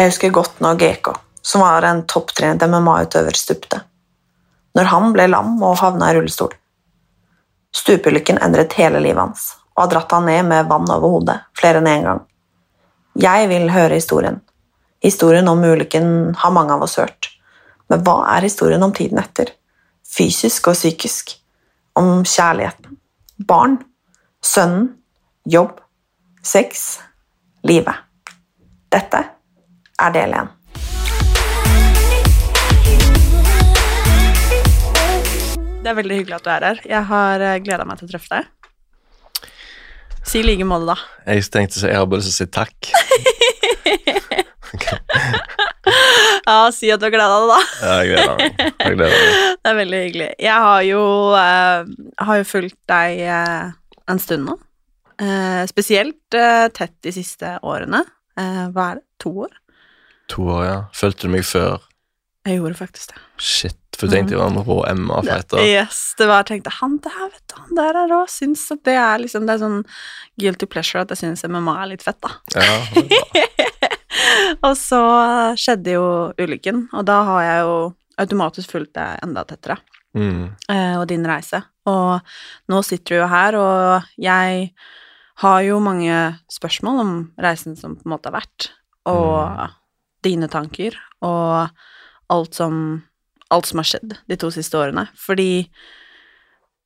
Jeg husker godt når GK, som var en topptrent MMA-utøver, stupte. Når han ble lam og havna i rullestol. Stupeulykken endret hele livet hans og har dratt han ned med vann over hodet flere enn én gang. Jeg vil høre historien. Historien om ulykken har mange av oss hørt. Men hva er historien om tiden etter? Fysisk og psykisk. Om kjærligheten. Barn. Sønnen. Jobb. Sex. Livet. Dette er del én. Det er veldig hyggelig at du er her. Jeg har gleda meg til å treffe deg. Si i like måte, da. Jeg tenkte så jeg har bare lyst til å si takk. Ja, si at du har gleda deg, da. Ja, jeg gleder meg. Jeg gleder meg. Det er veldig hyggelig. Jeg har jo, uh, har jo fulgt deg uh, en stund nå. Uh, spesielt eh, tett de siste årene. Eh, hva er det? To år? To år, ja. Følte du meg før? Jeg gjorde faktisk det. Shit, for du tenkte jeg var en rå MA-fighter. Yes, det var jeg tenkte Han der, vet du, han der er rå. Syns at det er liksom Det er sånn guilty pleasure at jeg syns MMA er litt fett, da. Ja, og så skjedde jo ulykken, og da har jeg jo automatisk fulgt deg enda tettere. Mm. eh, og din reise. Og nå sitter du jo her, og jeg har jo mange spørsmål om reisen som på en måte har vært, og dine tanker, og alt som alt som har skjedd de to siste årene. Fordi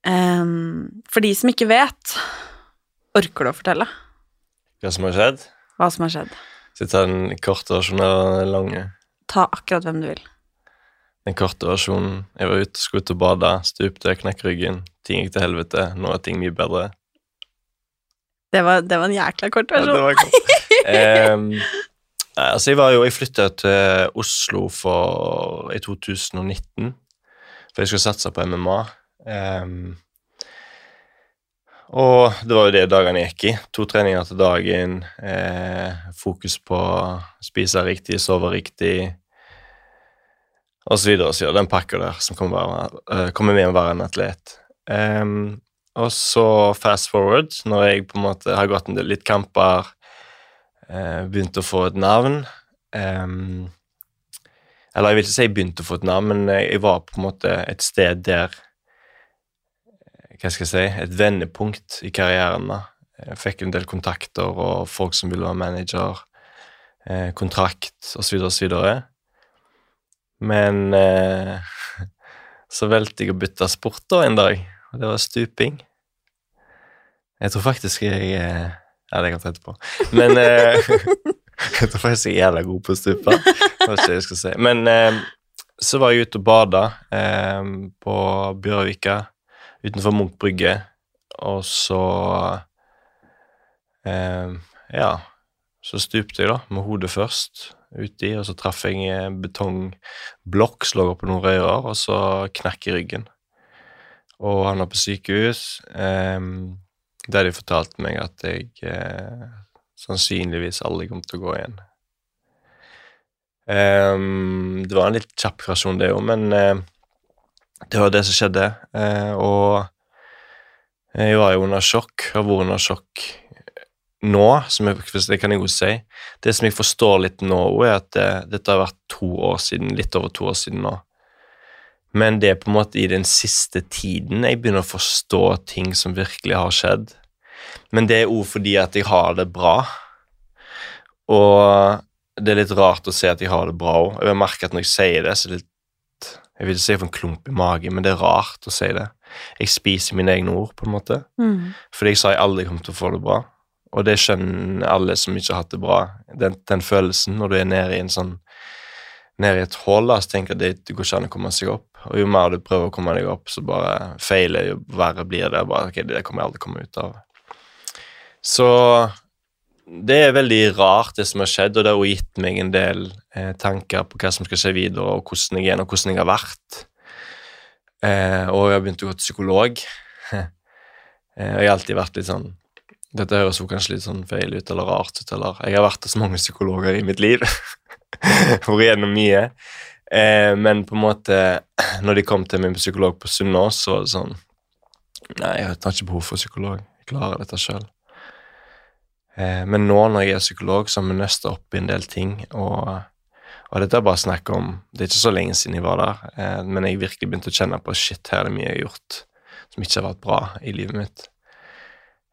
um, For de som ikke vet, orker du å fortelle Hva som har skjedd? hva som har skjedd? Skal jeg ta den korte versjonen eller den lange? Ta akkurat hvem du vil. Den korte versjonen. Jeg var ute, skulle ut og bade, stupte, knekk ryggen. Ting gikk til helvete. Nå er ting mye bedre. Det var, det var en jækla kort versjon. Ja, det var kort. um, altså, jeg var jo Jeg flytta til Oslo for, i 2019, for jeg skulle satse på MMA. Um, og det var jo det dagene gikk i. To treninger til dagen. Eh, fokus på å spise riktig, sove riktig, Så videre. Den pakka der som kommer, eh, kommer med å være en atlet. Um, og så fast forward, når jeg på en måte har gått en del litt kamper, eh, begynte å få et navn Eller jeg vil ikke si jeg begynte å få et navn, men jeg, jeg var på en måte et sted der eh, Hva skal jeg si Et vendepunkt i karrieren. da. Jeg fikk en del kontakter og folk som ville være manager, eh, kontrakt osv. osv. Men eh, så valgte jeg å bytte sport da en dag, og det var stuping. Jeg tror faktisk jeg eh, Ja, det kan jeg ta etterpå. Men Da jeg faktisk jeg så jævla god på stupa. ikke det jeg si. Men eh, så var jeg ute og bada eh, på Bjørvika utenfor Munch brygge, og så eh, Ja, så stupte jeg, da, med hodet først uti, og så traff jeg en betongblokk, som opp på noen rører, og så knakk jeg ryggen. Og han var på sykehus. Um, der de fortalte meg at jeg eh, sannsynligvis aldri kom til å gå igjen. Um, det var en litt kjapp krasjon det òg, men eh, det var det som skjedde. Eh, og jeg var jo under sjokk, har vært under sjokk nå, som jeg, det kan jeg jo si. Det som jeg forstår litt nå, er at det, dette har vært to år siden, litt over to år siden nå. Men det er på en måte i den siste tiden jeg begynner å forstå ting som virkelig har skjedd. Men det er òg fordi at jeg har det bra. Og det er litt rart å se at jeg har det bra òg. Jeg merker at når jeg sier det, så er det litt Jeg vil ikke si jeg får en klump i magen, men det er rart å si det. Jeg spiser mine egne ord, på en måte. Mm. Fordi jeg sa jeg aldri kom til å få det bra. Og det skjønner alle som ikke har hatt det bra. Den, den følelsen når du er nede i en sånn nede i et hull, så tenker jeg at det går ikke an å komme seg opp. Og jo mer du prøver å komme deg opp, så bare feiler, jo verre blir det. Bare, ok, det kommer jeg aldri komme ut av. Så det er veldig rart, det som har skjedd, og det har gitt meg en del eh, tanker på hva som skal skje videre, og hvordan jeg er, og hvordan jeg har vært. Eh, og jeg har begynt å gå til psykolog. eh, jeg har alltid vært litt sånn Dette høres jo kanskje litt sånn feil ut eller rart ut, eller Jeg har vært hos mange psykologer i mitt liv. Vært gjennom mye. Eh, men på en måte, når de kom til min psykolog på Sunnaas, så var det sånn Nei, jeg har ikke behov for psykolog. Jeg klarer dette sjøl. Eh, men nå når jeg er psykolog, så har vi nøsta opp i en del ting. Og, og dette er bare snakk om Det er ikke så lenge siden jeg var der, eh, men jeg virkelig begynte å kjenne på shit, her er det mye jeg har gjort som ikke har vært bra i livet mitt.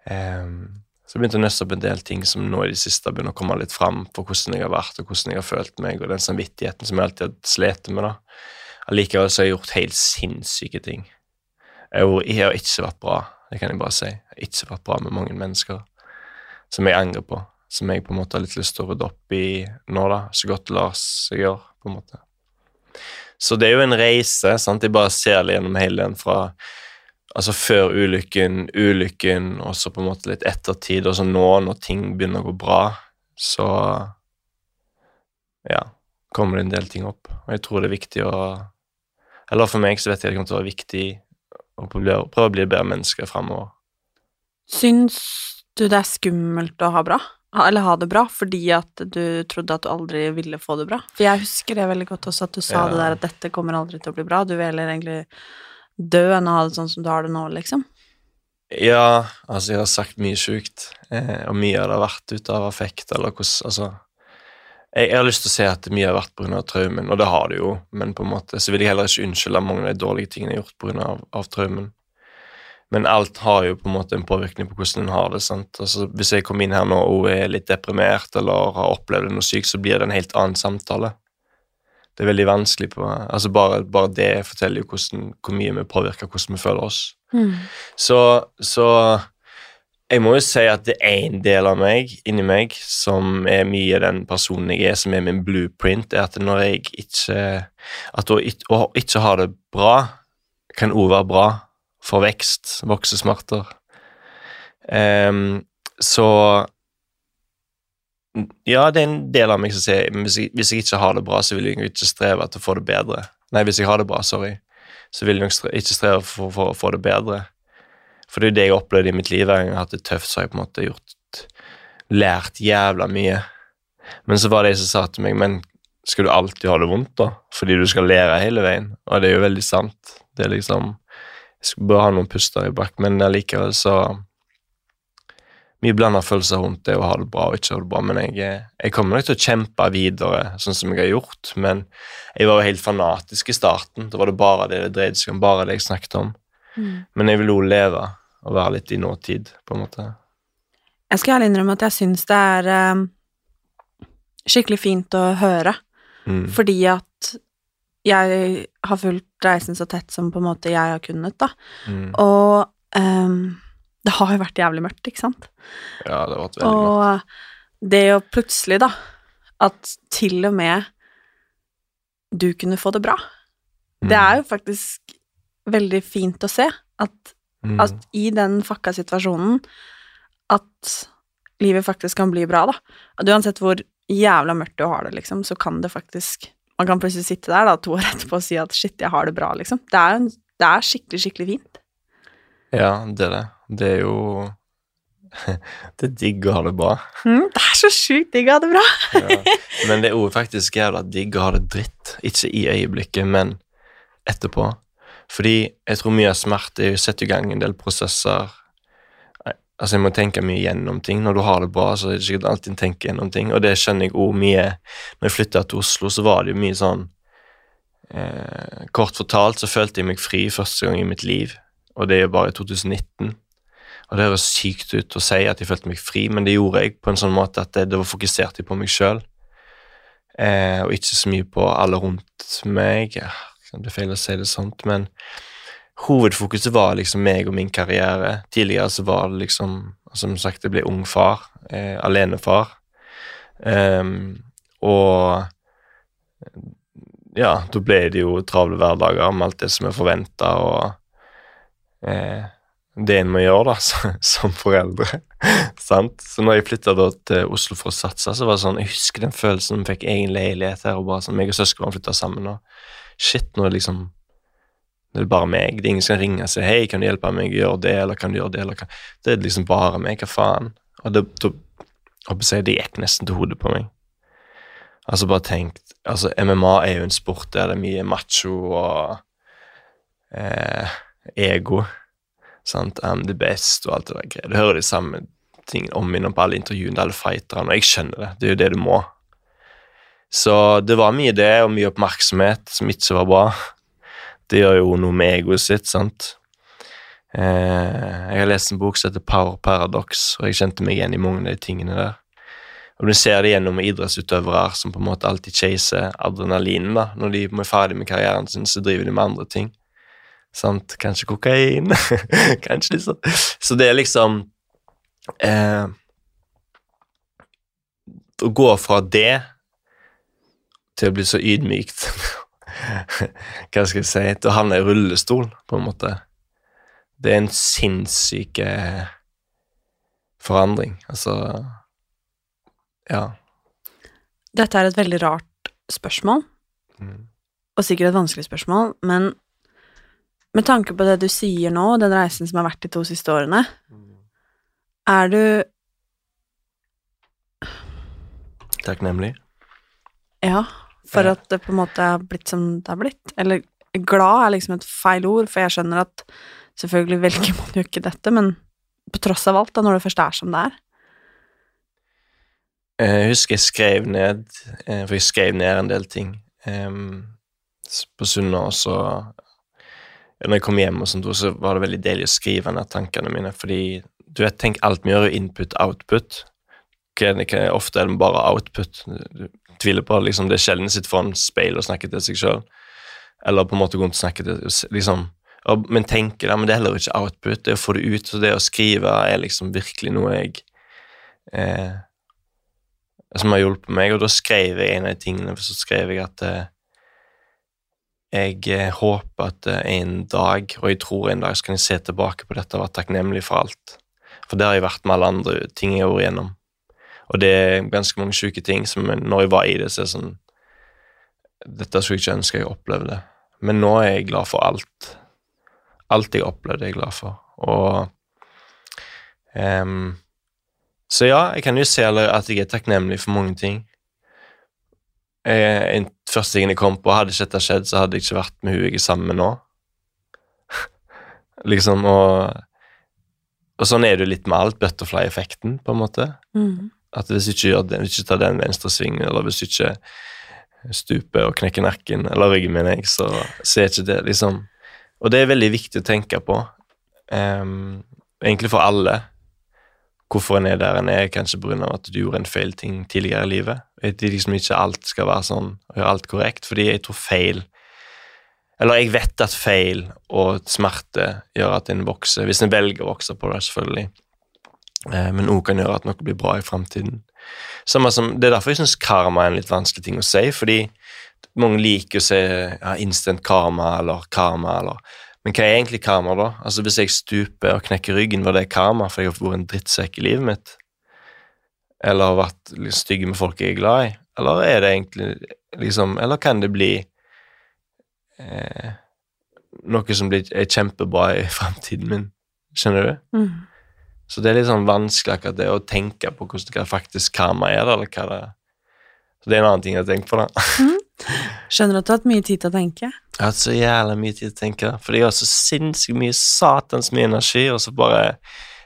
Eh, så jeg begynte å nøste opp en del ting som nå i det siste begynner å komme litt fram for hvordan jeg har vært og hvordan jeg har følt meg, og den samvittigheten som jeg alltid har slitt med. da. Allikevel så har jeg gjort helt sinnssyke ting. Jeg har- ikke vært bra, det kan jeg bare si. Jeg har ikke vært bra med mange mennesker som jeg angrer på, som jeg på en måte har litt lyst til å rydde opp i nå, da, så godt Lars lar seg gjøre, på en måte. Så det er jo en reise, sant, jeg bare ser det gjennom hele den fra altså før ulykken, ulykken, og så på en måte litt ettertid, og så nå, når ting begynner å gå bra, så ja, kommer det en del ting opp. Og jeg tror det er viktig å Eller for meg så vet jeg det kommer til å være viktig å prøve å bli bedre menneske fremover. Syns du det er skummelt å ha bra? Eller ha det bra fordi at du trodde at du aldri ville få det bra? For jeg husker det veldig godt også, at du sa Ja. det der at dette kommer aldri til å bli bra. Du vil heller egentlig dø enn å ha det sånn som du har det nå, liksom. Ja, altså jeg har sagt mye sjukt, eh, og mye av det har vært ut av affekt, eller hvordan Altså jeg, jeg har lyst til å si at mye har vært pga. traumen, og det har det jo, men på en måte så vil jeg heller ikke unnskylde mange av de dårlige tingene jeg har gjort pga. Av, av traumen. Men alt har jo på en måte en påvirkning på hvordan en har det. sant? Altså Hvis jeg kommer inn her nå og er litt deprimert eller har opplevd noe sykt, så blir det en helt annen samtale. Det er veldig vanskelig på altså Bare, bare det forteller jo hvordan, hvor mye vi påvirker hvordan vi føler oss. Så, så jeg må jo si at det er en del av meg, inni meg, som er mye den personen jeg er, som er min blueprint, er at når jeg ikke At å, å ikke ha det bra kan òg være bra for vekst, voksesmerter. Um, så Ja, det er en del av meg som sier hvis hvis jeg ikke har det bra, så vil jeg ikke streve etter å få det bedre. Nei, hvis jeg har det bra, sorry, så vil jeg ikke streve for, å få det bedre. For det er jo det jeg har opplevd i mitt liv. Hver gang jeg har hatt det tøft, så har jeg på en måte gjort lært jævla mye. Men så var det jeg som sa til meg Men skal du alltid ha det vondt, da? Fordi du skal lære hele veien. Og det er jo veldig sant. Det er liksom Jeg skal bare ha noen puster i bak, men allikevel så Mye blanda følelser rundt det å ha det bra og ikke ha det bra, men jeg, jeg kommer nok til å kjempe videre sånn som jeg har gjort. Men jeg var jo helt fanatisk i starten. Da var det bare det det dreide seg om, bare det jeg snakket om. Men jeg vil òg leve og være litt i nåtid, på en måte. Jeg skal ærlig innrømme at jeg syns det er um, skikkelig fint å høre, Mm. fordi at jeg har fulgt reisen så tett som på en måte jeg har kunnet, da. Mm. Og ehm, det har jo vært jævlig mørkt, ikke sant? Ja, det har vært veldig mørkt. Og det jo plutselig, da, at til og med du kunne få det bra, det Mm. er jo faktisk veldig fint å se at, Mm. at i den fucka situasjonen at livet faktisk kan bli bra, da. At uansett hvor jævla mørkt du har det, liksom, så kan det faktisk Man kan plutselig sitte der da, to år etterpå og si at shit, jeg har det bra, liksom. Det er, en- det er skikkelig, skikkelig fint. Ja, det er det. Det er jo Det er digg å ha det bra. Mm, det er så sjukt digg å ha det bra. Ja. Men det er òg faktisk jævla digg å ha det dritt. Ikke i øyeblikket, men etterpå. Fordi jeg tror mye av smerte setter i gang en del prosesser. Altså, jeg må tenke mye gjennom ting. Når du har det bra, så er det ikke alltid en tenker gjennom ting. Og det skjønner jeg òg mye Når jeg flytta til Oslo, så var det jo mye sånn eh, Kort fortalt så følte jeg meg fri første gang i mitt liv, og det er jo bare i 2019. Og det høres sykt ut å si at jeg følte meg fri, men det gjorde jeg på en sånn måte at det, det var fokusert på meg sjøl, eh, og ikke så mye på alle rundt meg. Det er feil å si det sånt, men hovedfokuset var liksom meg og min karriere. Tidligere så var det liksom Som sagt, jeg ble ung far, eh, alenefar. Um, og ja, da ble det jo travle hverdager med alt det som er forventa, og eh, det en må gjøre da, som foreldre. sant? Så når jeg flytta til Oslo for å satse, så var det sånn Jeg husker den følelsen vi fikk egen leilighet her, og bare sånn, meg og søsknene flytta sammen, og shit, nå er det liksom det er bare meg. Det er ingen som kan ringe og si 'Hei, kan du hjelpe meg å gjøre det', eller 'kan du gjøre det', eller kan Det er liksom bare meg. Hva faen? Og det, det, det gikk nesten til hodet på meg. Altså, bare tenkt Altså, MMA er jo en sport der det er mye macho og eh, ego. Sant? I'm the best og alt det der greiet. Du hører de samme tingene om igjen på alle intervjuene, alle fighterne, og jeg skjønner det. Det er jo det du må. Så det var mye det, og mye oppmerksomhet som ikke var bra. Det gjør jo noe med egoet sitt, sant. Eh, jeg har lest en bok som heter Power Paradox, og jeg kjente meg igjen i mange av de tingene der. Og Du ser det gjennom idrettsutøvere som på en måte alltid chaser adrenalin. Når de er ferdig med karrieren sin, så driver de med andre ting. Sant? Kanskje kokain. Kanskje liksom Så det er liksom eh, Å gå fra det til å bli så ydmykt Hva skal jeg si Til å havne i rullestol, på en måte. Det er en sinnssyk eh, forandring. Altså Ja. Dette er et veldig rart spørsmål, mm. og sikkert et vanskelig spørsmål, men med tanke på det du sier nå, den reisen som har vært de to siste årene, mm. er du Takknemlig? Ja for at det på en måte har blitt som det har blitt. Eller glad er liksom et feil ord, for jeg skjønner at selvfølgelig velger man jo ikke dette, men på tross av alt, da, når det først er som det er. Jeg husker jeg skrev ned, eh, for jeg skrev ned en del ting um, på Sunna og når jeg kom hjem, og sånt, så var det veldig deilig å skrive ned tankene mine, fordi du vet, tenk alt vi gjør, input-output. Ofte er det bare output. Du tviler på liksom, Det er sjelden sitt sitter foran speil og snakke til seg sjøl. Eller på en måte gå rundt og snakke til liksom, og, Men tenke det, men det er heller ikke output. Det å få det ut, så det å skrive er liksom virkelig noe jeg eh, Som har hjulpet meg. Og da skrev jeg en av de tingene, så skrev jeg at eh, jeg eh, håper at eh, en dag, og jeg tror en dag, så kan jeg se tilbake på dette og være takknemlig for alt. For det har jeg vært med alle andre ting jeg har vært igjennom. Og det er ganske mange sjuke ting som når jeg var i det, så er det sånn Dette skulle jeg ikke ønske jeg opplevde. Men nå er jeg glad for alt. Alt jeg opplevde, er jeg glad for. Og um, Så ja, jeg kan jo se at jeg er takknemlig for mange ting. Jeg, første tingen jeg kom på, hadde ikke dette skjedd, så hadde jeg ikke vært med hun jeg er sammen med nå. liksom, og Og sånn er det jo litt med alt, butterfly-effekten, på en måte. Mm. At hvis du ikke gjør det, hvis du ikke tar den venstre svingen, eller hvis du ikke stuper og knekker nakken, eller ryggen, mener jeg, så, så er ikke det liksom Og det er veldig viktig å tenke på, um, egentlig for alle. Hvorfor en er der en er, kanskje pga. at du gjorde en feil ting tidligere i livet. At liksom ikke alt skal være sånn, og gjøre alt korrekt, fordi jeg tror feil Eller jeg vet at feil og smerte gjør at en vokser, hvis en velger å vokse på det, selvfølgelig. Eh, men òg kan gjøre at noe blir bra i framtiden. Det er derfor jeg syns karma er en litt vanskelig ting å si, fordi mange liker å si ja, instant karma eller karma eller Men hva er egentlig karma, da? Altså Hvis jeg stuper og knekker ryggen, var det karma for jeg har vært en drittsekk i livet mitt? Eller har vært stygg med folk jeg er glad i? Eller er det egentlig liksom Eller kan det bli eh, noe som blir, er kjempebra i framtiden min? Skjønner du? Mm. Så det er litt sånn vanskelig akkurat det å tenke på hvordan det faktisk karma er. eller hva det er. Så det er en annen ting jeg har tenkt på. da. Mm. Skjønner at du har hatt mye tid til å tenke? Jeg har hatt så jævlig mye tid til å tenke, fordi jeg har så sinnssykt mye satans mye energi, og så bare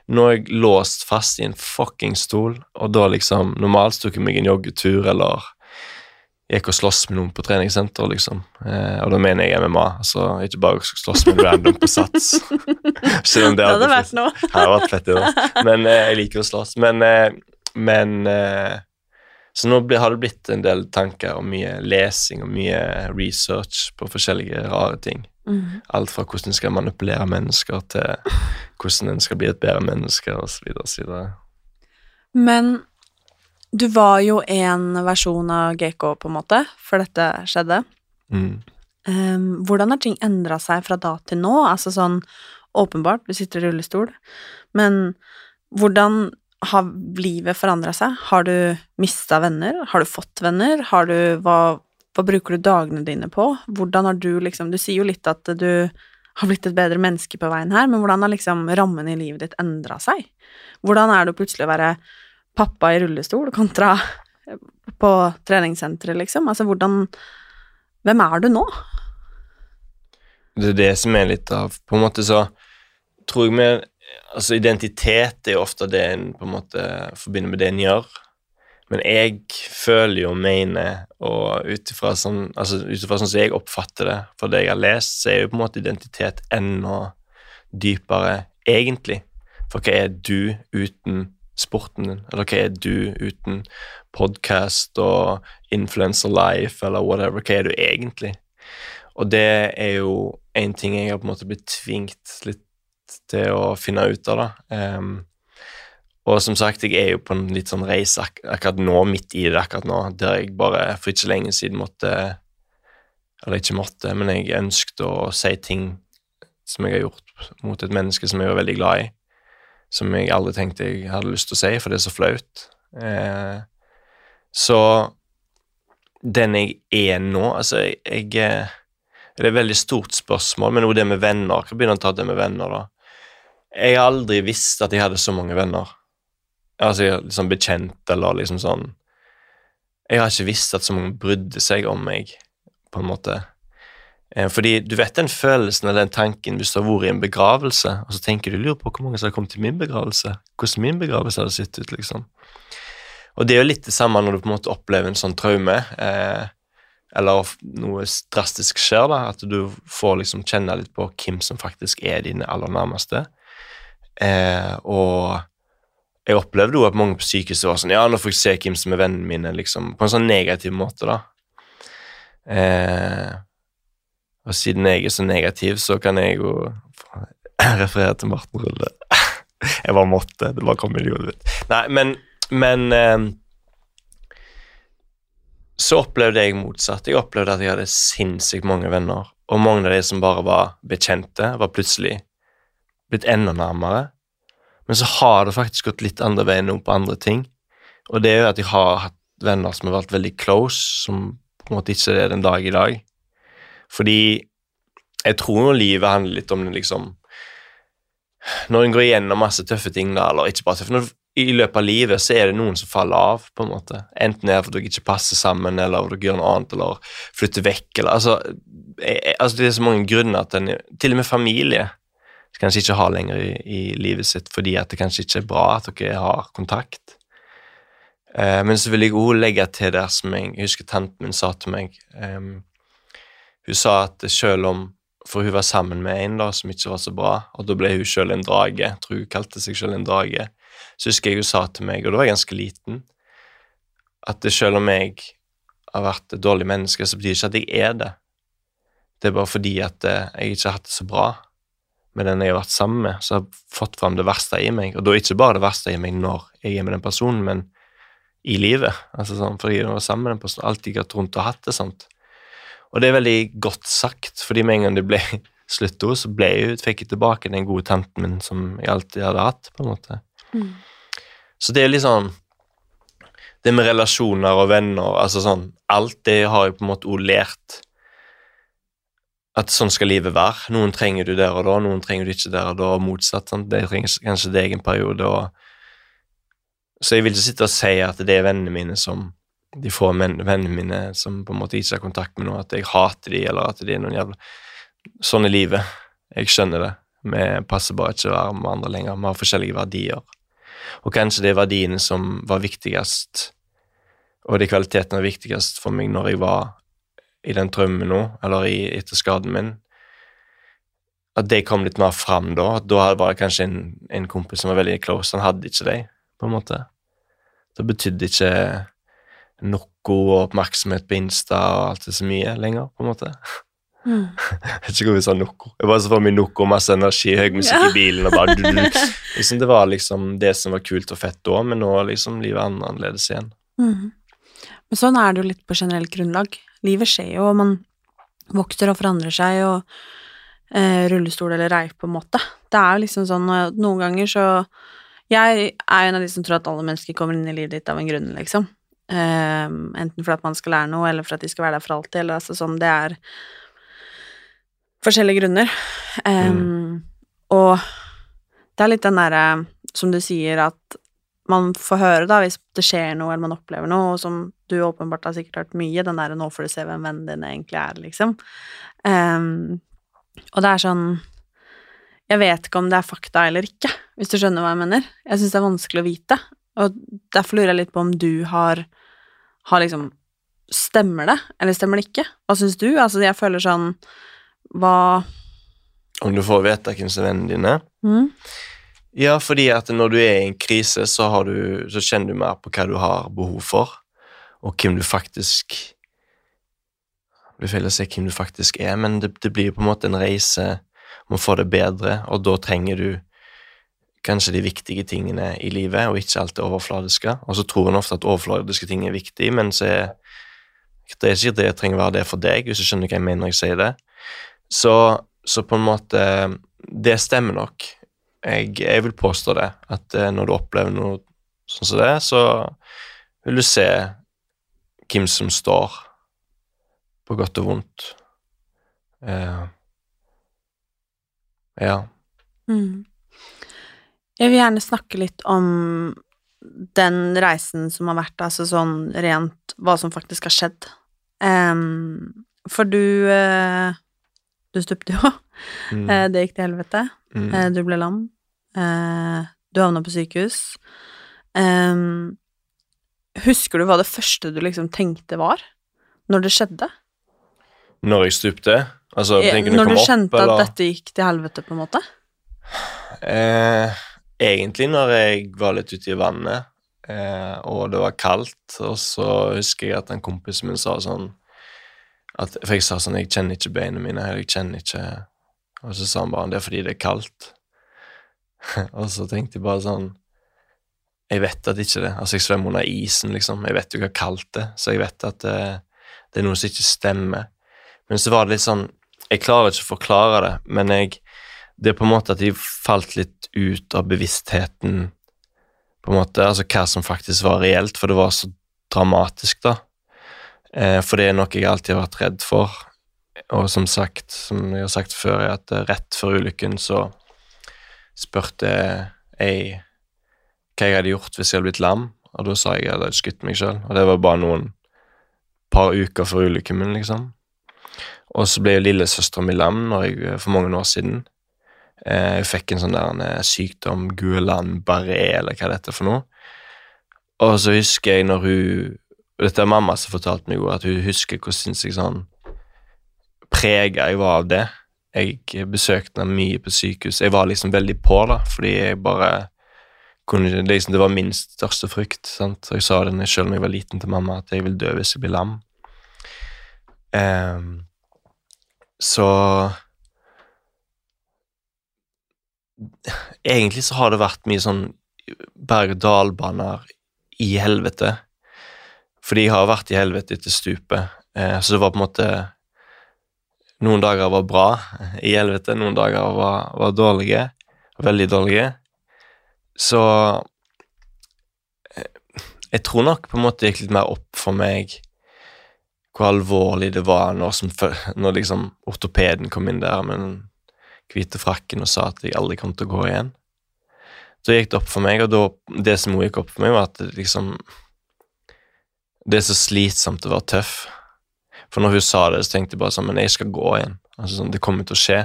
Nå er jeg låst fast i en fucking stol, og da liksom Normalt tok jeg meg en joggetur eller gikk og sloss med noen på treningssenter, liksom. Eh, og da mener jeg MMA, altså ikke bare slåss med random på sats. Selv om det Det hadde hadde vært noe. hadde vært fett. Men eh, jeg liker å slåss. Men, eh, men eh, Så nå har det blitt en del tanker og mye lesing og mye research på forskjellige rare ting. Mm. Alt fra hvordan en skal manipulere mennesker, til hvordan en skal bli et bedre menneske, osv. osv. Men du var jo en versjon av GK, på en måte, før dette skjedde. Mm. Um, hvordan har ting endra seg fra da til nå? Altså sånn åpenbart, du sitter i rullestol, men hvordan har livet forandra seg? Har du mista venner? Har du fått venner? Har du hva, hva bruker du dagene dine på? Hvordan har du liksom Du sier jo litt at du har blitt et bedre menneske på veien her, men hvordan har liksom rammen i livet ditt endra seg? Hvordan er det å plutselig være pappa i rullestol kontra på treningssenteret, liksom? Altså hvordan Hvem er du nå? Det er det som er litt av På en måte så tror jeg vi Altså, identitet er jo ofte det en på en måte forbinder med det en gjør. Men jeg føler jo og mener, og ut ifra sånn, altså, sånn som jeg oppfatter det, fra det jeg har lest, så er jo på en måte identitet enda dypere egentlig. For hva er du uten sporten din? Eller hva er du uten podkast og influencer life, eller whatever? Hva er du egentlig? Og det er jo en ting jeg har på en måte blitt tvingt litt til å finne ut av, da. Um, og som sagt, jeg er jo på en litt sånn reise ak akkurat nå, midt i det akkurat nå, der jeg bare for ikke lenge siden måtte Eller ikke måtte, men jeg ønsket å si ting som jeg har gjort mot et menneske som jeg var veldig glad i. Som jeg aldri tenkte jeg hadde lyst til å si, for det er så flaut. Eh, så den jeg er nå Altså, jeg, jeg eh, Det er et veldig stort spørsmål, men også det med venner. Jeg kan begynne å ta det med venner, da. Jeg har aldri visst at jeg hadde så mange venner. Altså liksom bekjent eller liksom sånn Jeg har ikke visst at så mange brydde seg om meg, på en måte. Eh, fordi du vet den følelsen eller den tanken hvis du har vært i en begravelse, og så tenker du lurer på hvor mange som har kommet til min begravelse, hvordan min begravelse hadde sett ut, liksom. Og det er jo litt det samme når du på en måte opplever en sånn traume, eh, eller noe drastisk skjer, da, at du får liksom kjenne litt på hvem som faktisk er dine aller nærmeste. Eh, og jeg opplevde jo at mange på sykehuset var sånn Ja, nå får jeg se hvem som er vennene mine, liksom. På en sånn negativ måte, da. Eh, og siden jeg er så negativ, så kan jeg jo referere til Marten Rulle. jeg bare måtte. Det bare kom i hodet mitt. Nei, men, men eh, så opplevde jeg motsatt. Jeg opplevde at jeg hadde sinnssykt mange venner, og mange av de som bare var bekjente, var plutselig blitt enda nærmere. Men så har det faktisk gått litt andre veien nå på andre ting. Og det er jo at jeg har hatt venner som har vært veldig close, som på en måte ikke er den dag i dag. Fordi jeg tror livet handler litt om det liksom Når en går igjennom masse tøffe ting, da, eller ikke bare tøffe når, I løpet av livet så er det noen som faller av, på en måte. Enten det er fordi dere ikke passer sammen, eller dere gjør noe annet, eller flytter vekk, eller altså, jeg, altså Det er så mange grunner til en Til og med familie kanskje ikke har lenger i, i livet sitt fordi at det kanskje ikke er bra at dere har kontakt. Eh, men så vil jeg òg legge til der som jeg, husker tanten min sa til meg eh, Hun sa at selv om For hun var sammen med en da som ikke var så bra, og da ble hun selv en drage. Tror hun kalte seg selv en drage. Så husker jeg hun sa til meg, og da var jeg ganske liten, at selv om jeg har vært et dårlig menneske, så betyr det ikke at jeg er det. Det er bare fordi at eh, jeg ikke har hatt det så bra med den jeg har vært sammen med, så har jeg fått fram det verste i meg. Og da ikke bare det verste i meg når jeg er med den personen, men i livet. Altså sånn, fordi jeg var sammen med den personen, alltid gått rundt og hatt det sånt. Og det er veldig godt sagt, fordi med en gang det ble slutt hos, så ble jeg, fikk jeg tilbake den gode tanten min som jeg alltid hadde hatt, på en måte. Så det er litt sånn Det med relasjoner og venner, altså sånn Alt det har jeg på en måte lært at sånn skal livet være. Noen trenger du der og da, noen trenger du ikke der og da, og motsatt. Sant? Det trenger kanskje deg en periode. Og... Så jeg vil ikke sitte og si at det er vennene mine som de få vennene mine som på en måte ikke har kontakt med noe, at jeg hater de, eller at de er noen jævla Sånn er livet. Jeg skjønner det. Vi passer bare ikke å være med andre lenger. Vi har forskjellige verdier. Og kanskje det er verdiene som var viktigst Og de kvalitetene var viktigst for meg når jeg var i den drømmen nå, eller i, etter skaden min. At de kom litt mer fram da. At Da var det kanskje en, en kompis som var veldig close. Han hadde ikke de, på en måte. Det betydde ikke noe oppmerksomhet på Insta og alt det så mye lenger, på en måte. Mm. Jeg vet ikke hvorfor jeg sa noe. Jeg bare så for meg noe, masse energi, høy musikk i bilen og bare du, du. Liksom, Det var liksom det som var kult og fett da, men nå liksom livet er annerledes igjen. Mm. Men sånn er det jo litt på generelt grunnlag. Livet skjer jo, og man vokser og forandrer seg, og eh, rullestol eller reif, på en måte. Det er jo liksom sånn eh, Noen ganger så Jeg er en av de som tror at alle mennesker kommer inn i livet ditt av en grunn, liksom. Eh, enten for at man skal lære noe, eller for at de skal være der for alltid, eller altså sånn Det er forskjellige grunner. Um, Og det er litt den derre, som du sier, at man får høre, da, hvis det skjer noe, eller man opplever noe, og som du åpenbart har sikkert hørt mye, den derre 'nå får du se hvem vennen din egentlig er', liksom. Um, og det er sånn Jeg vet ikke om det er fakta eller ikke, hvis du skjønner hva jeg mener. Jeg syns det er vanskelig å vite, og derfor lurer jeg litt på om du har, har liksom Stemmer det, eller stemmer det ikke? Hva syns du? Altså, jeg føler sånn Hva Om du får vite hvem som er vennene dine? mm? Ja, fordi at når du er i en krise, så, har du, så kjenner du mer på hva du har behov for, og hvem du faktisk Det blir feil hvem du faktisk er, men det, det blir på en måte en reise om å få det bedre, og da trenger du kanskje de viktige tingene i livet, og ikke alt det overfladiske. Og så tror en ofte at overfladiske ting er viktig, men så er det er ikke det jeg trenger å være det for deg, hvis du skjønner hva jeg mener når jeg sier det. Så, så på en måte Det stemmer nok. Jeg, jeg vil påstå det, at eh, når du opplever noe sånn som det, så vil du se hvem som står på godt og vondt. Eh, ja. Mm. Jeg vil gjerne snakke litt om den reisen som har vært, altså sånn rent hva som faktisk har skjedd. Um, for du uh, Du stupte jo. Mm. Eh, det gikk til helvete. Mm. Uh, du ble lam. Du havna på sykehus. Em, husker du hva det første du liksom tenkte var, når det skjedde? Når jeg stupte? Altså, ja, tenker du når kom du opp, kjente eller? at dette gikk til helvete, på en måte? Eh, egentlig når jeg var litt ute i vannet, eh, og det var kaldt, og så husker jeg at en kompis min sa sånn at, For jeg sa sånn Jeg kjenner ikke beina mine, jeg kjenner ikke Og så sa han bare det er fordi det er kaldt. og så tenkte jeg bare sånn Jeg vet at ikke det Altså, jeg svømmer under isen, liksom. Jeg vet jo hva kaldt det så jeg vet at det, det er noe som ikke stemmer. Men så var det litt sånn Jeg klarer ikke å forklare det, men jeg det er på en måte at de falt litt ut av bevisstheten, på en måte, altså hva som faktisk var reelt, for det var så dramatisk, da. Eh, for det er noe jeg alltid har vært redd for, og som sagt, som jeg har sagt før, at eh, rett før ulykken så spurte jeg hva jeg hadde gjort hvis jeg hadde blitt lam, og da sa jeg at jeg hadde skutt meg sjøl, og det var bare noen par uker før ulykken min, liksom. Og så ble jo lillesøstera mi lam jeg, for mange år siden. Eh, Jeg fikk en sånn der en, eh, sykdom, Guelan-Barré, eller hva det heter for noe. Og så husker jeg når hun Dette er mamma som fortalte meg at hun husker hvor sinnssykt sånn prega jeg var av det. Jeg besøkte henne mye på sykehus. Jeg var liksom veldig på, da, fordi jeg bare kunne liksom, Det var min største frykt. sant? Jeg sa det selv da jeg var liten til mamma, at jeg vil dø hvis jeg blir lam. Um, så Egentlig så har det vært mye sånn berg-og-dal-baner i helvete. Fordi jeg har vært i helvete etter stupet. Uh, så det var på en måte Noen dager var bra i helvete, noen dager var, var dårlige. Veldig dårlige. Så eh, jeg tror nok på en måte gikk litt mer opp for meg hvor alvorlig det var når, som, når liksom ortopeden kom inn der med den hvite frakken og sa at jeg aldri kom til å gå igjen. Da gikk det opp for meg, og da, det som også gikk opp for meg, var at det liksom Det er så slitsomt å være tøff. For når hun sa det, så tenkte jeg bare sånn Men jeg skal gå igjen. Altså sånn, Det kommer til å skje.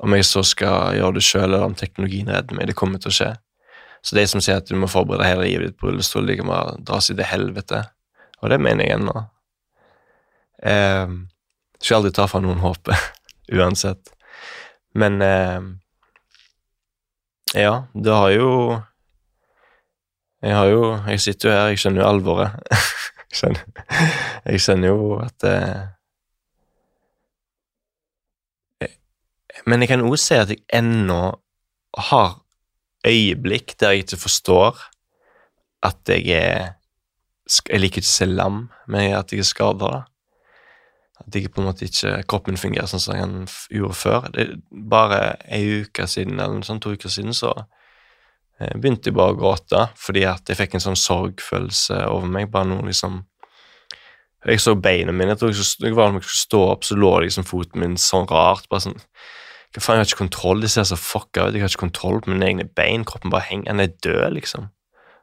Om jeg så skal gjøre det sjøl, eller om teknologien redder meg, det kommer til å skje. Så de som sier at du må forberede hele livet ditt på rullestol, de kan bare dra seg til helvete. Og det mener jeg ennå. Eh, skal aldri ta fra noen håpet, uansett. Men eh, Ja, det har jo Jeg har jo Jeg sitter jo her, jeg skjønner jo alvoret. jeg, skjønner, jeg skjønner jo at eh, Men jeg kan også si at jeg ennå har øyeblikk der jeg ikke forstår at jeg er Jeg liker ikke å se lam, men at jeg er skada. At jeg på en måte ikke kroppen fungerer sånn som den gjorde før. Det, bare ei uke siden, eller sånt, to uker siden, så eh, begynte jeg bare å gråte fordi at jeg fikk en sånn sorgfølelse over meg. bare noe liksom Jeg så beina mine. Jeg jeg, var når jeg skulle stå opp, så lå liksom foten min sånn rart. bare sånn hva faen, Jeg har ikke kontroll. De ser så fucka ut. Jeg har ikke kontroll på mine egne bein. Kroppen bare henger. Han er død, liksom.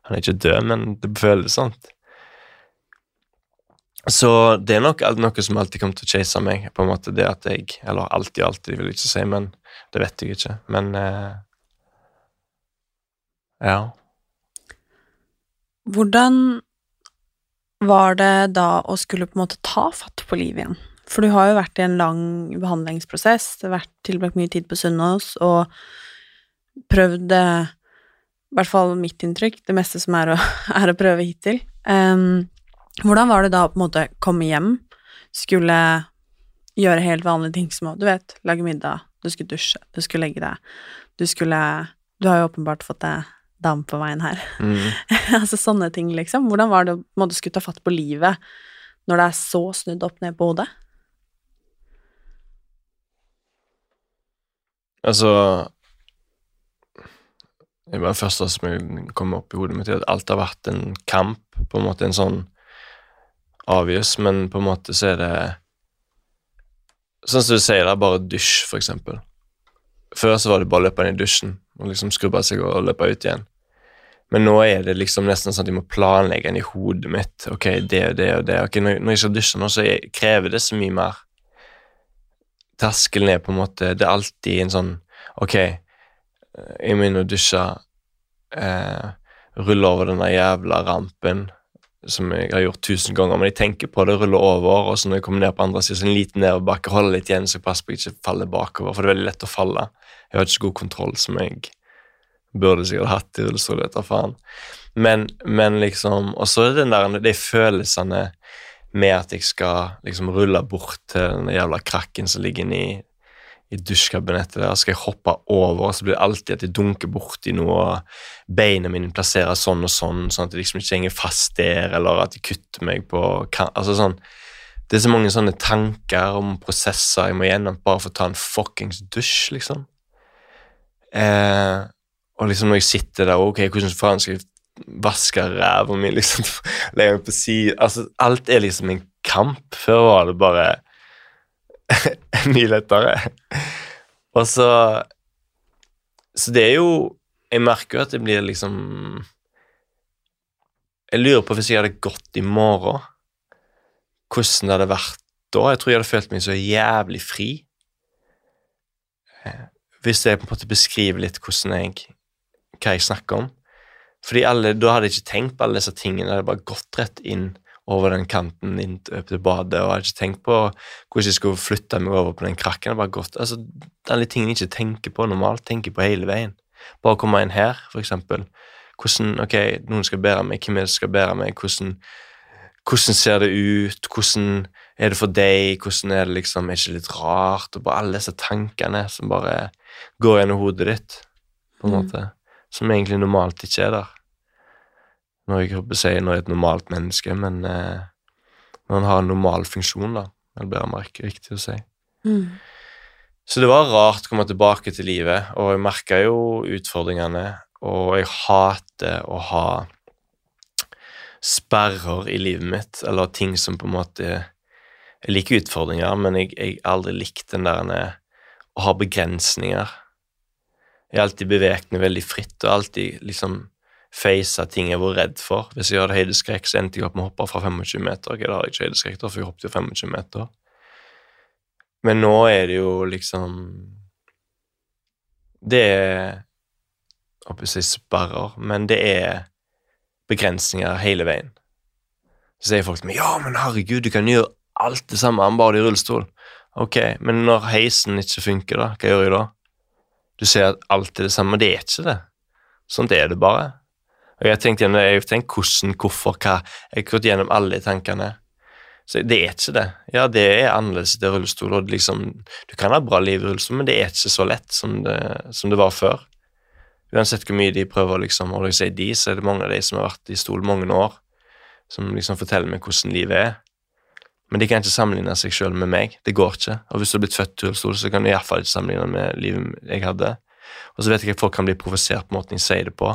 Han er ikke død, men det føles sånn. Så det er nok noe som alltid kommer til å chase meg. på en måte det at jeg, Eller alltid, alltid, vil jeg ikke si, men det vet jeg ikke. Men eh, ja. Hvordan var det da å skulle på en måte ta fatt på livet igjen? For du har jo vært i en lang behandlingsprosess, det har vært tilbrakt mye tid på Sunnaas og prøvd eh, I hvert fall mitt inntrykk, det meste som er å, er å prøve hittil. Um, hvordan var det da å på en måte komme hjem, skulle gjøre helt vanlige ting som å, du vet, lage middag, du skulle dusje, du skulle legge deg, du skulle Du har jo åpenbart fått deg dam på veien her. Mm. altså sånne ting, liksom. Hvordan var det å måte skulle ta fatt på livet når det er så snudd opp ned på hodet? Altså Det var det første som kom opp i hodet mitt, at alt har vært en kamp, på en måte en sånn obvious, men på en måte så er det Sånn som du sier, det er bare dusj, for eksempel. Før så var det bare å løpe inn i dusjen og liksom skrubbe seg og løpe ut igjen. Men nå er det liksom nesten sånn at jeg må planlegge den i hodet mitt. Ok, det og det og det. Ok, Når, jeg skal dusje nå, så krever det så mye mer. Terskelen er på en måte Det er alltid en sånn Ok, jeg må inn og dusje. Eh, rulle over denne jævla rampen som jeg har gjort tusen ganger, men jeg tenker på det, ruller over, og så når jeg kommer ned på andre siden, så en liten nedoverbakke, holder litt igjen så jeg passer på jeg ikke faller bakover, for det er veldig lett å falle. Jeg har ikke så god kontroll som jeg burde sikkert hatt i rullestol, du faen. Men, men liksom Og så er det den der, de følelsene med at jeg skal liksom rulle bort til den jævla krakken som ligger inni i dusjkabinettet der, skal jeg hoppe over, og så blir det alltid at jeg dunker borti noe, og beina mine plasseres sånn og sånn, sånn at jeg liksom ikke henger fast der, eller at jeg kutter meg på altså sånn, Det er så mange sånne tanker om prosesser jeg må gjennom bare for å ta en fuckings dusj, liksom. Eh, og liksom når jeg sitter der, ok, hvordan faen skal jeg vaske ræva mi, liksom, legge meg på siden altså, Alt er liksom en kamp. Før var det bare mye lettere. Og så Så det er jo Jeg merker jo at det blir liksom Jeg lurer på hvis jeg hadde gått i morgen, hvordan det hadde vært da. Jeg tror jeg hadde følt meg så jævlig fri. Eh, hvis jeg på en måte beskriver litt hvordan jeg hva jeg snakker om. Fordi alle, Da hadde jeg ikke tenkt på alle disse tingene. Jeg hadde bare gått rett inn over den kanten inn til badet, og jeg hadde ikke tenkt på hvordan jeg skulle flytte meg over på den krakken. Det bare gått, altså, Alle tingene jeg ikke tenker på normalt, tenker på hele veien. Bare å komme inn her, for eksempel. Hvordan, ok, Noen skal bære meg, hvem er det som skal bære meg? Hvordan, hvordan ser det ut? Hvordan er det for deg? Hvordan er det liksom, er det ikke litt rart? Og bare alle disse tankene som bare går gjennom hodet ditt, på en måte. Mm. Som egentlig normalt ikke er der når jeg håper å si når jeg er et normalt menneske, men eh, når han har en normal funksjon, da. Det blir mer riktig å si. Mm. Så det var rart å komme tilbake til livet, og jeg merka jo utfordringene, og jeg hater å ha sperrer i livet mitt, eller ting som på en måte Jeg liker utfordringer, men jeg har aldri likt den der eh, å ha begrensninger. Jeg har alltid bevegende veldig fritt, og alltid liksom face ting jeg var redd for. Hvis jeg hadde høydeskrekk, så endte jeg opp med å hoppe fra 25 meter. Okay, da hadde jeg ikke høydeskrekk, for jeg hoppet jo 25 meter. Men nå er det jo liksom Det er håper jeg si sperrer, men det er begrensninger hele veien. Så sier folk til meg ja, men herregud, du kan gjøre alt det samme, han bare i rullestol. Ok, men når heisen ikke funker, da, hva gjør jeg da? Du ser at alt er det samme, men det er ikke det. Sånn er det bare. Og jeg har tenkt gjennom jeg har tenkt hvordan, hvorfor, hva. Jeg har gått gjennom alle de tankene. Så det er ikke det. Ja, det er annerledes til rullestol, og liksom, du kan ha bra liv i rullestol, men det er ikke så lett som det, som det var før. Uansett hvor mye de prøver, liksom, og seg sier de, så er det mange av de som har vært i stol mange år, som liksom forteller meg hvordan livet er. Men de kan ikke sammenligne seg sjøl med meg. Det går ikke. Og hvis du har blitt født rullestol, så kan du iallfall ikke sammenligne med livet jeg hadde. Og så vet jeg at folk kan bli provosert på måten jeg sier det på.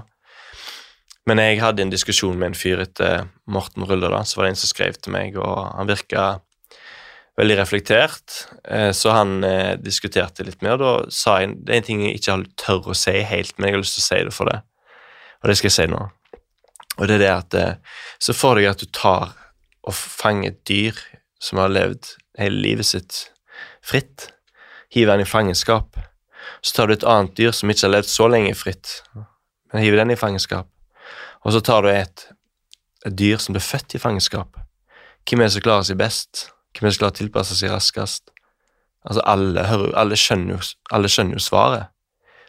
Men jeg hadde en diskusjon med en fyr etter Morten Rulle, da, så var det en som skrev til meg, og han virka veldig reflektert, eh, så han eh, diskuterte litt mer. og Da sa jeg det er en ting jeg ikke har tør å si helt, men jeg har lyst til å si det for det. Og det skal jeg si nå. Og det er det at så Så du deg at du tar og fanger et dyr som har levd hele livet sitt fritt, hiver den i fangenskap. Så tar du et annet dyr som ikke har levd så lenge fritt, men hiver den i fangenskap. Og så tar du et, et dyr som ble født i fangenskap. Hvem er det som klarer seg best? Hvem er det som klarer å tilpasse seg raskest? Altså, alle, alle, skjønner jo, alle skjønner jo svaret.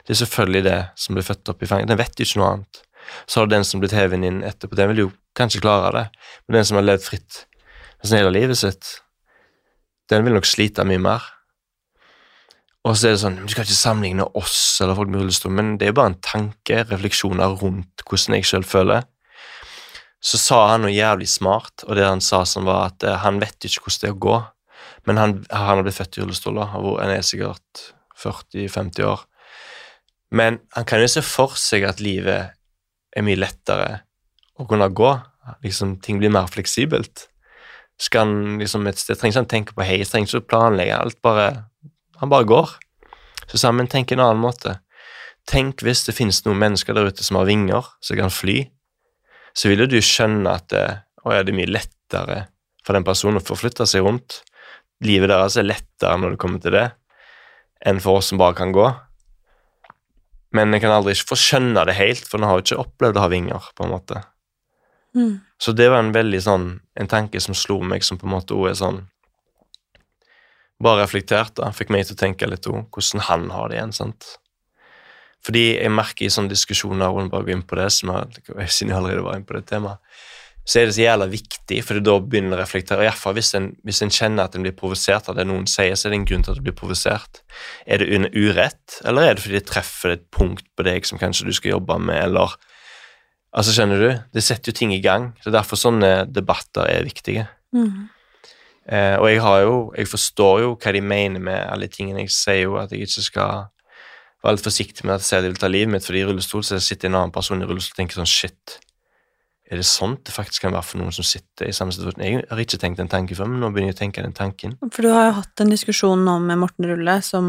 Det er selvfølgelig det som ble født opp i fangenskap. Den vet jo ikke noe annet. Så har du den som blitt hevet inn etterpå. Den vil jo kanskje klare det, men den som har levd fritt nesten hele livet sitt, den vil nok slite mye mer. Og så er det sånn Du skal ikke sammenligne oss eller folk med rullestol, men det er bare en tanke, refleksjoner rundt hvordan jeg sjøl føler. Så sa han noe jævlig smart, og det han sa som var at uh, han vet ikke hvordan det er å gå, men han, han har blitt født i rullestol, da, og han er sikkert 40-50 år. Men han kan jo se for seg at livet er mye lettere å kunne gå. Liksom, ting blir mer fleksibelt. Skal han liksom et sted, trenger ikke han tenke på heis, trenger ikke planlegge alt, bare han bare går. Så sammen tenk en annen måte. Tenk hvis det finnes noen mennesker der ute som har vinger, som kan fly. Så vil jo du skjønne at det, å, ja, det er mye lettere for den personen å forflytte seg rundt. Livet deres er lettere når det kommer til det, enn for oss som bare kan gå. Men jeg kan aldri få skjønne det helt, for en har jo ikke opplevd å ha vinger. på en måte. Mm. Så det var en veldig sånn, en tanke som slo meg, som på en måte også er sånn Bare reflektert, da. Fikk meg til å tenke litt om hvordan han har det igjen. sant? Fordi jeg merker i sånne diskusjoner og bare gå inn på det, som jeg, siden jeg allerede var inne på det temaet, så er det så jævla viktig, for da begynner å reflektere. og Iallfall hvis, en, hvis en kjenner at en blir provosert av det noen sier, så er det en grunn til at du blir provosert. Er det urett, eller er det fordi det treffer et punkt på deg som kanskje du skal jobbe med, eller Altså, skjønner du? Det setter jo ting i gang. så Derfor sånne debatter er viktige. Mm. Eh, og jeg har jo Jeg forstår jo hva de mener med alle tingene. Jeg sier jo at jeg ikke skal være litt forsiktig med at jeg sier at de vil ta livet mitt fordi i rullestol så sitter en annen person i rullestol og tenker sånn Shit, er det sånt det faktisk kan være for noen som sitter i samme situasjon? Jeg har ikke tenkt den tanken før, men nå begynner jeg å tenke den tanken. For du har jo hatt en diskusjon nå med Morten Rulle, som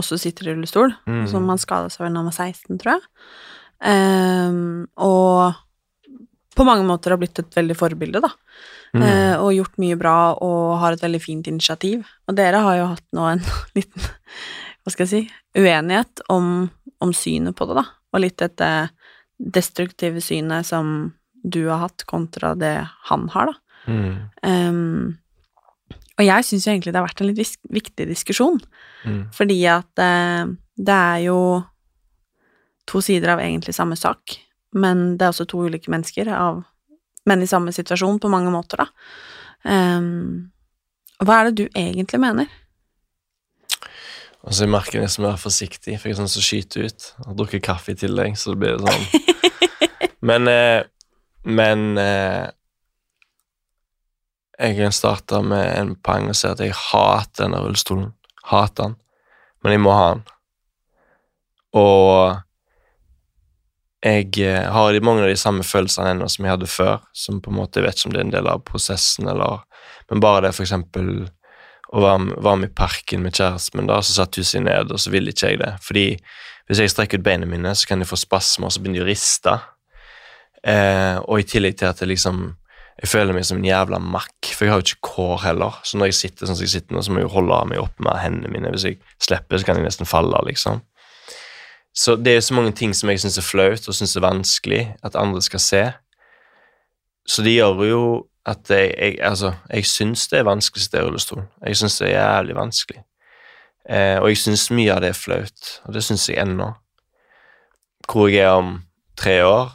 også sitter i rullestol, Mm. som han skada seg vel da han var 16, tror jeg. Ehm, og på mange måter har blitt et veldig forbilde, da. Mm. Eh, og gjort mye bra og har et veldig fint initiativ. Og dere har jo hatt nå en liten, hva skal jeg si, uenighet om, om synet på det, da. Og litt dette destruktive synet som du har hatt, kontra det han har, da. Mm. Um, og jeg syns jo egentlig det har vært en litt viktig diskusjon, Mm. fordi at uh, det er jo to sider av egentlig samme sak, men det er også to ulike mennesker, av, men i samme situasjon på mange måter, da. Um, hva er det du egentlig mener? Altså, jeg merker jeg nesten være forsiktig, for jeg er sånn som skyter ut. Og drukket kaffe i tillegg, så det blir sånn. men eh, men eh, jeg kan starte med en poeng og si at jeg hater denne rullestolen. Hater den. Men jeg må ha den. Og jeg eh, har mange av de samme følelsene ennå som jeg hadde før, som på en måte jeg vet ikke om det er en del av prosessen, eller Men bare det, eksempel å være, være med i parken med kjæresten min, da, så satte hun seg ned, og så ville ikke jeg det. Fordi hvis jeg strekker ut beina mine, så kan de få spasmer, og så begynner de å riste. Eh, og i tillegg til at jeg liksom Jeg føler meg som en jævla makk, for jeg har jo ikke kår heller. Så når jeg sitter sånn som jeg sitter nå, så må jeg jo holde meg opp med hendene mine. Hvis jeg slipper, så kan jeg nesten falle, liksom. Så det er så mange ting som jeg syns er flaut og syns er vanskelig at andre skal se. Så det gjør jo at jeg, jeg Altså, jeg syns det er vanskelig å sitte i rullestol. Jeg syns det er jævlig vanskelig. Eh, og jeg syns mye av det er flaut, og det syns jeg ennå. Hvor jeg er om tre år,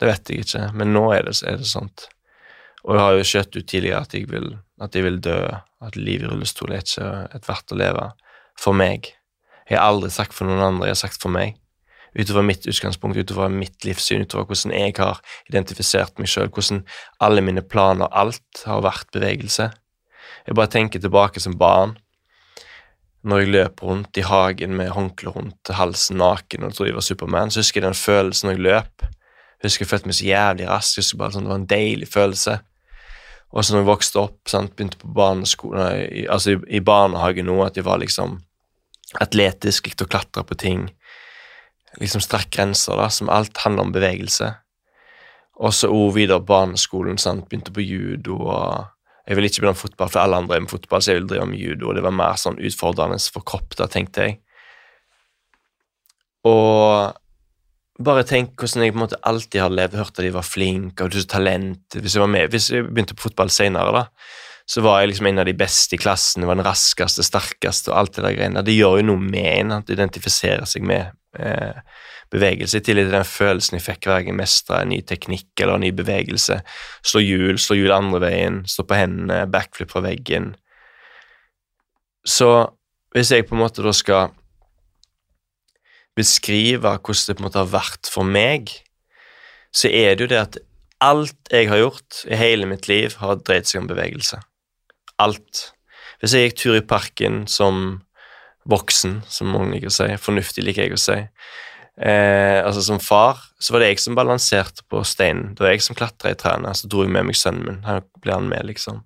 det vet jeg ikke, men nå er det, er det sånt. Og jeg har jo skjøtt ut tidligere at jeg vil, at jeg vil dø, at livet i rullestol er ikke et verdt å leve for meg. Jeg har aldri sagt for noen andre, jeg har sagt for meg. Utover mitt utgangspunkt, utover mitt livssyn, utover hvordan jeg har identifisert meg sjøl, hvordan alle mine planer, alt, har vært bevegelse. Jeg bare tenker tilbake som barn, når jeg løp rundt i hagen med håndkle rundt halsen naken og trodde jeg var Supermann, så husker jeg den følelsen når jeg løp. Jeg husker jeg følte meg så jævlig rask. Jeg husker bare sånn, Det var en deilig følelse. Og så når jeg vokste opp, sant, begynte på barneskolen, altså i, i barnehage nå, at jeg var liksom atletisk, likte å klatre på ting. Liksom strekk grenser, da, som alt handler om bevegelse. Og så òg videre barneskolen, sant, begynte på judo og Jeg ville ikke begynne med fotball, for alle andre drev med fotball, så jeg ville drive med judo, det var mer sånn utfordrende for kropp, da, tenkte jeg. Og bare tenk hvordan jeg på en måte alltid har levd, hørt at de var flinke og du så talent. Hvis jeg, var med, hvis jeg begynte på fotball senere, da, så var jeg liksom en av de beste i klassen. var den raskeste, sterkeste og alt det der greiene. Det gjør jo noe med en at identifiserer seg med eh, bevegelse, i tillegg til den følelsen jeg fikk hver gang jeg mestra en ny teknikk eller en ny bevegelse. Slå hjul, slå hjul andre veien, stå på hendene, backflip fra veggen. Så hvis jeg på en måte da skal beskrive hvordan det på en måte har vært for meg, så er det jo det at alt jeg har gjort i hele mitt liv, har dreid seg om bevegelse. Alt. Hvis jeg gikk tur i parken som voksen, som mange liker å si, fornuftig liker jeg å si, eh, altså som far, så var det jeg som balanserte på steinen. Det var jeg som klatra i trærne, så dro jeg med meg sønnen min. Her ble han med, liksom.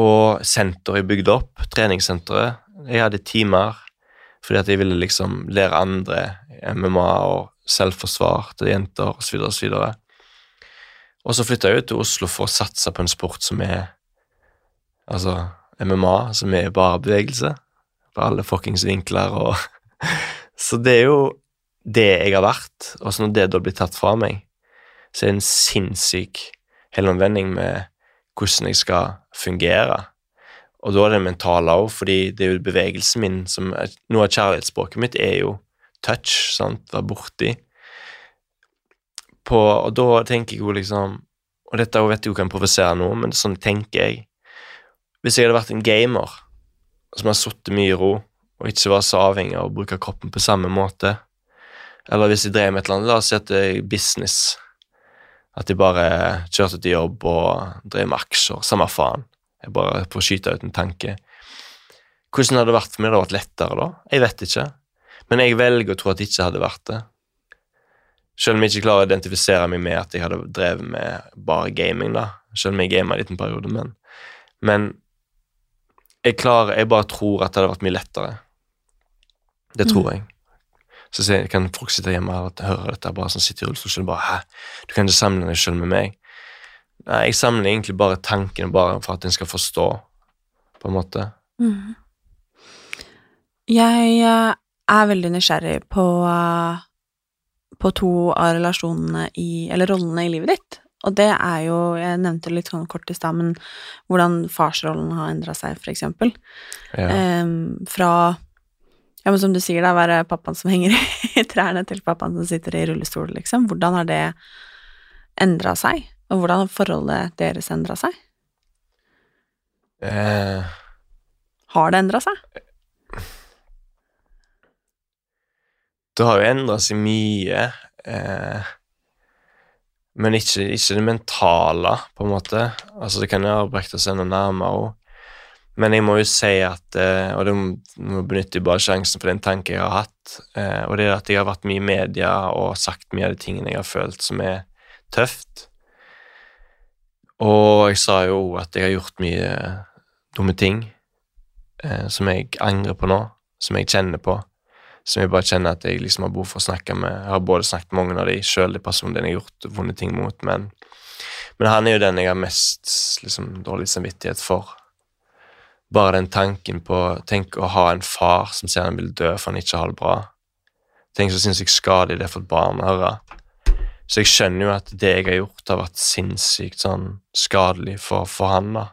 Og senteret jeg bygde opp, treningssenteret, jeg hadde timer fordi at jeg ville liksom lære andre MMA og selvforsvar til jenter osv. osv. Og så flytta jeg ut til Oslo for å satse på en sport som er altså MMA, som er bare bevegelse. På alle fuckings vinkler og Så det er jo det jeg har vært, og så når det da blir tatt fra meg, så er det en sinnssyk helomvending med hvordan jeg skal fungere. Og da er det mentale òg, fordi det er jo bevegelsen min som er, Noe av kjærlighetsspråket mitt er jo touch, sant, være borti. På, og da tenker jeg jo liksom Og dette vet jeg jo kan provosere noe, men sånn tenker jeg. Hvis jeg hadde vært en gamer som har sittet mye i ro, og ikke var så avhengig av å bruke kroppen på samme måte, eller hvis jeg drev med et eller annet, la oss si at det er business, at jeg bare kjørte til jobb og drev med aksjer, samme faen, jeg bare får skyte ut en tanke. Hvordan hadde det vært for meg? Det hadde vært lettere da? Jeg vet ikke. Men jeg velger å tro at det ikke hadde vært det. Selv om jeg ikke klarer å identifisere meg med at jeg hadde drevet med bare gaming, da. Selv om jeg gama en liten periode, men Men jeg klarer Jeg bare tror at det hadde vært mye lettere. Det tror Mm. jeg. Så jeg kan folk sitte hjemme og høre dette, bare sånn sitte i rullestol og bare Hæ, du kan ikke sammenligne deg selv med meg. Nei, jeg samler egentlig bare tankene bare for at en skal forstå, på en måte. Mm. Jeg eh, er veldig nysgjerrig på, eh, på to av relasjonene i Eller rollene i livet ditt. Og det er jo Jeg nevnte litt sånn kort i stad, men hvordan farsrollen har endra seg, for eksempel. Ja. Um, fra Ja, men som du sier, da, være pappaen som henger i trærne, til pappaen som sitter i rullestol, liksom. Hvordan har det endra seg? Og hvordan har forholdet deres endra seg? Eh, Har det endra seg? det har jo endra seg mye, eh, men ikke, ikke det mentale, på en måte. Altså, det kan jo ha seg enda nærmere òg. Men jeg må jo si at eh, Og det må, benytte bare sjansen for den tanken jeg har hatt, eh, og det er at jeg har vært mye i media og sagt mye av de tingene jeg har følt som er tøft. Og jeg sa jo at jeg har gjort mye dumme ting eh, som jeg angrer på nå, som jeg kjenner på. Som jeg bare kjenner at jeg liksom har behov for å snakke med. Jeg har både snakket med mange av de sjøl, de personene jeg har gjort vonde ting mot, men, men han er jo den jeg har mest liksom, dårlig samvittighet for. Bare den tanken på Tenk å ha en far som sier han vil dø for han ikke har det bra. Tenk så sinnssykt skadelig det er for et barn å høre. Så jeg skjønner jo at det jeg har gjort, har vært sinnssykt sånn skadelig for, for han, da.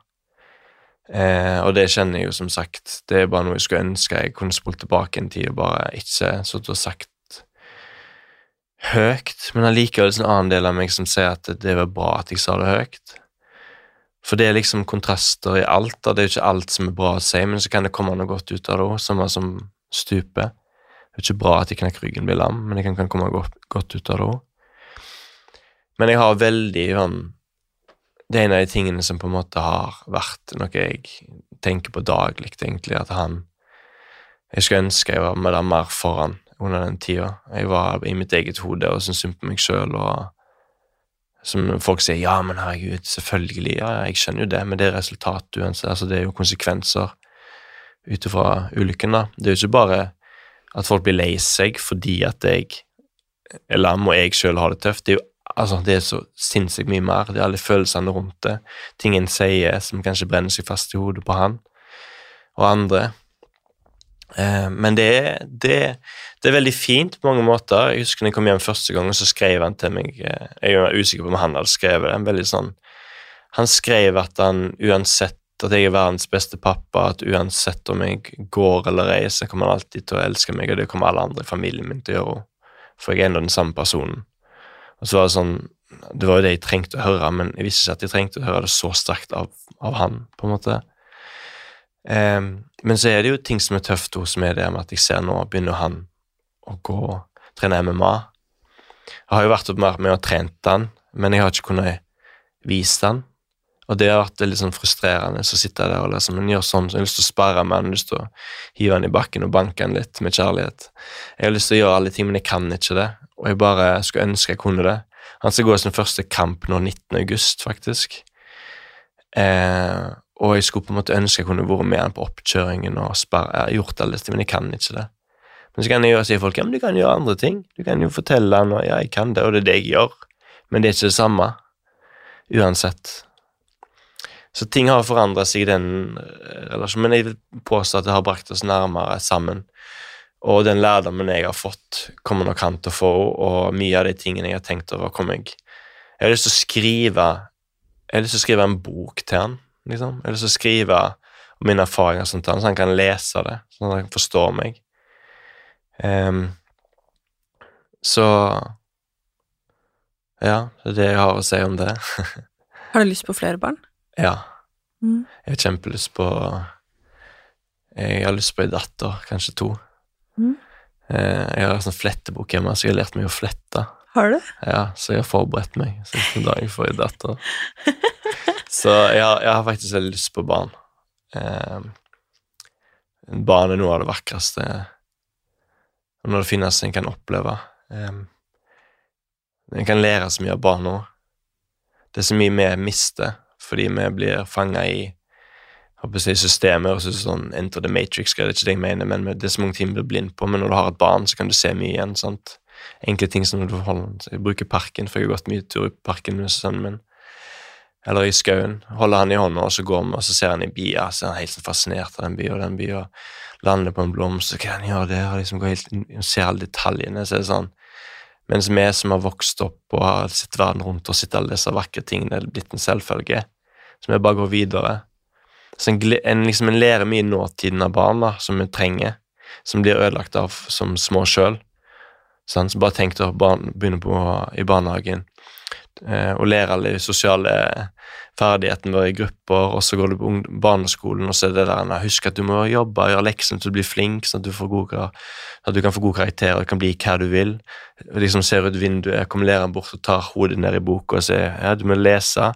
Eh, og det kjenner jeg jo som sagt. Det er bare noe jeg skulle ønske jeg kunne spolt tilbake en tid og bare ikke sittet og sagt høyt. Men allikevel er det en annen del av meg som sier at det var bra at jeg sa det høyt. For det er liksom kontraster i alt. da, Det er jo ikke alt som er bra å si, men så kan det komme noe godt ut av det òg, samme som stupet. Det er ikke bra at jeg knekker ryggen blir lam, men det kan, kan komme godt, godt ut av det òg. Men jeg har veldig sånn Det er en av de tingene som på en måte har vært noe jeg tenker på daglig, egentlig, at han Jeg skulle ønske jeg var med der mer foran under den tida. Jeg var i mitt eget hode og syntes synd på meg sjøl, og som folk sier ja, men herregud, selvfølgelig, ja, jeg skjønner jo det, men det er resultat uansett, altså det er jo konsekvenser ut ifra ulykken, da. Det er jo ikke bare at folk blir lei seg fordi at jeg eller og jeg sjøl har det tøft. Det er jo altså, det er så sinnssykt mye mer. Det er alle følelsene rundt det. Ting en sier som kanskje brenner seg fast i hodet på han og andre. Eh, men det, det, det, er veldig fint på mange måter. Jeg husker når jeg kom hjem første gang, så skrev han til meg eh, Jeg er usikker på om han hadde skrevet det. veldig sånn, Han skrev at han uansett at jeg er verdens beste pappa, at uansett om jeg går eller reiser, kommer han alltid til å elske meg, og det kommer alle andre i familien min til å gjøre. For jeg er ennå den samme personen. Og så var det sånn Det var jo det jeg trengte å høre, men jeg visste ikke at jeg trengte å høre det så sterkt av, av han, på en måte. Um, men så er det jo ting som er tøft hos meg, det med at jeg ser nå begynner han å gå og trene MMA. Jeg har jo vært opp med og trent han, men jeg har ikke kunnet vise han. Og det har vært litt sånn frustrerende. Så sitter jeg der og liksom, gjør sånn, så jeg har lyst til å sperre meg, jeg har lyst til å hive han i bakken og banke han litt med kjærlighet. Jeg har lyst til å gjøre alle ting, men jeg kan ikke det og jeg bare skulle ønske jeg kunne det. Han skal gå sin første kamp nå 19. august, faktisk. Eh, og jeg skulle på en måte ønske jeg kunne vært med han på oppkjøringen og sperre, gjort alle dette, men jeg kan ikke det. Men så kan jeg jo si folk ja, men du kan gjøre andre ting. Du kan jo fortelle han og ja, jeg kan det, og det er det jeg gjør. Men det er ikke det samme. Uansett. Så ting har forandra seg i den eh, relasjonen, men jeg vil påstå at det har brakt oss nærmere sammen. Og den lærdommen jeg har fått, kommer nok han til å få, og mye av de tingene jeg har tenkt over, kommer jeg Jeg har lyst til å skrive Jeg har lyst til å skrive en bok til han, liksom. Jeg har lyst til å skrive om mine erfaringer sånn til han, så han kan lese det, sånn at han forstå meg. Um, så Ja, det er det jeg har å si om det. har du lyst på flere barn? Ja. Mm. Jeg har kjempelyst på Jeg har lyst på ei datter, kanskje to. Mm. Jeg har en sånn flettebok hjemme, så jeg har lært meg å flette. Har du? Ja, Så jeg har forberedt meg siste dag for ei datter. så jeg har, jeg har, faktisk veldig lyst på barn. Um, barn er noe av det vakreste når det finnes en kan oppleve. Um, en kan lære så mye av barn nå. Det er så mye vi mister fordi vi blir fanga i håper jeg, systemet og sånn Enter the Matrix, det er ikke det jeg mener, men det er så mange ting du blir blind på. Men når du har et barn, så kan du se mye igjen. sant? Enkle ting som når du holder, jeg bruker parken, for jeg har gått mye tur i parken med sønnen min. Eller i skauen. Holder han i hånda, og så går vi, og så ser han i bia, så er han helt fascinert av den byen, og den bya. Lander på en blomst, og hva han gjør der? og liksom går helt, ser alle detaljene. så er det sånn, Mens vi som har vokst opp og har sett verden rundt og sett alle disse vakre tingene, det er blitt en selvfølge. Så vi bare går videre. Så en, en, liksom, en lærer mye nåtiden av barn da, som vi trenger, som blir ødelagt av som små sjøl. Så bare tenk å begynne på, i barnehagen eh, og lære alle de sosiale ferdighetene våre i grupper, og så går du på barneskolen, og så er det der Husk at du må jobbe, gjøre leksene til du blir flink, sånn at du, gode, at du kan få gode karakterer, du kan bli hva du vil. Liksom Ser ut vinduet, kommer læreren bort og tar hodet ned i boka og sier ja, du må lese.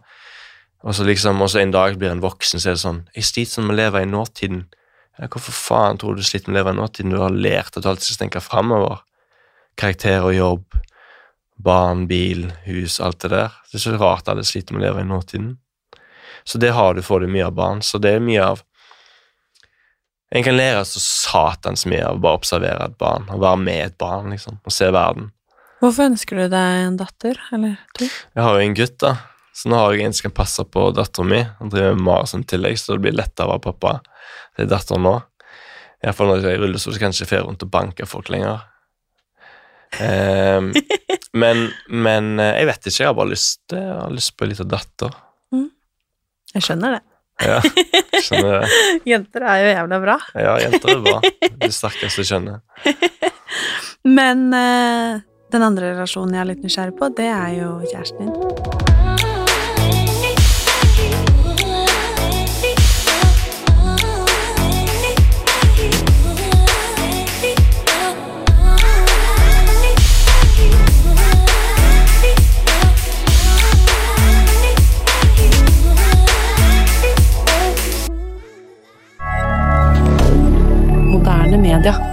Og så liksom, også en dag blir en voksen, så er det sånn Jeg sliter med å leve i nåtiden. Ja, hvorfor faen tror du du sliter med å leve i nåtiden? Du har lært at du alltid skal tenke framover. Karakter og jobb, barn, bil, hus, alt det der. Det er så rart alle sliter med å leve i nåtiden. Så det har du, får du mye av barn. Så det er mye av En kan lære så satans mye av å bare observere et barn, og være med et barn, liksom, og se verden. Hvorfor ønsker du deg en datter, eller to? Jeg har jo en gutt, da. Så nå har jeg en som kan passe på dattera mi. Han driver med maraton i tillegg, så det blir lettere å være pappa til er datteren nå. Iallfall når jeg er i rullestol, så kan jeg ikke fære rundt og banke folk lenger. Um, men, men eh, jeg vet ikke. Jeg har bare lyst, jeg har lyst på ei lita datter. Jeg skjønner det. Ja, skjønner det. Jenter er jo jævla bra. Ja, jenter er bra. Det sterkeste kjønnet. Men uh, den andre relasjonen jeg er litt nysgjerrig på, det er jo kjæresten din. Moderne media.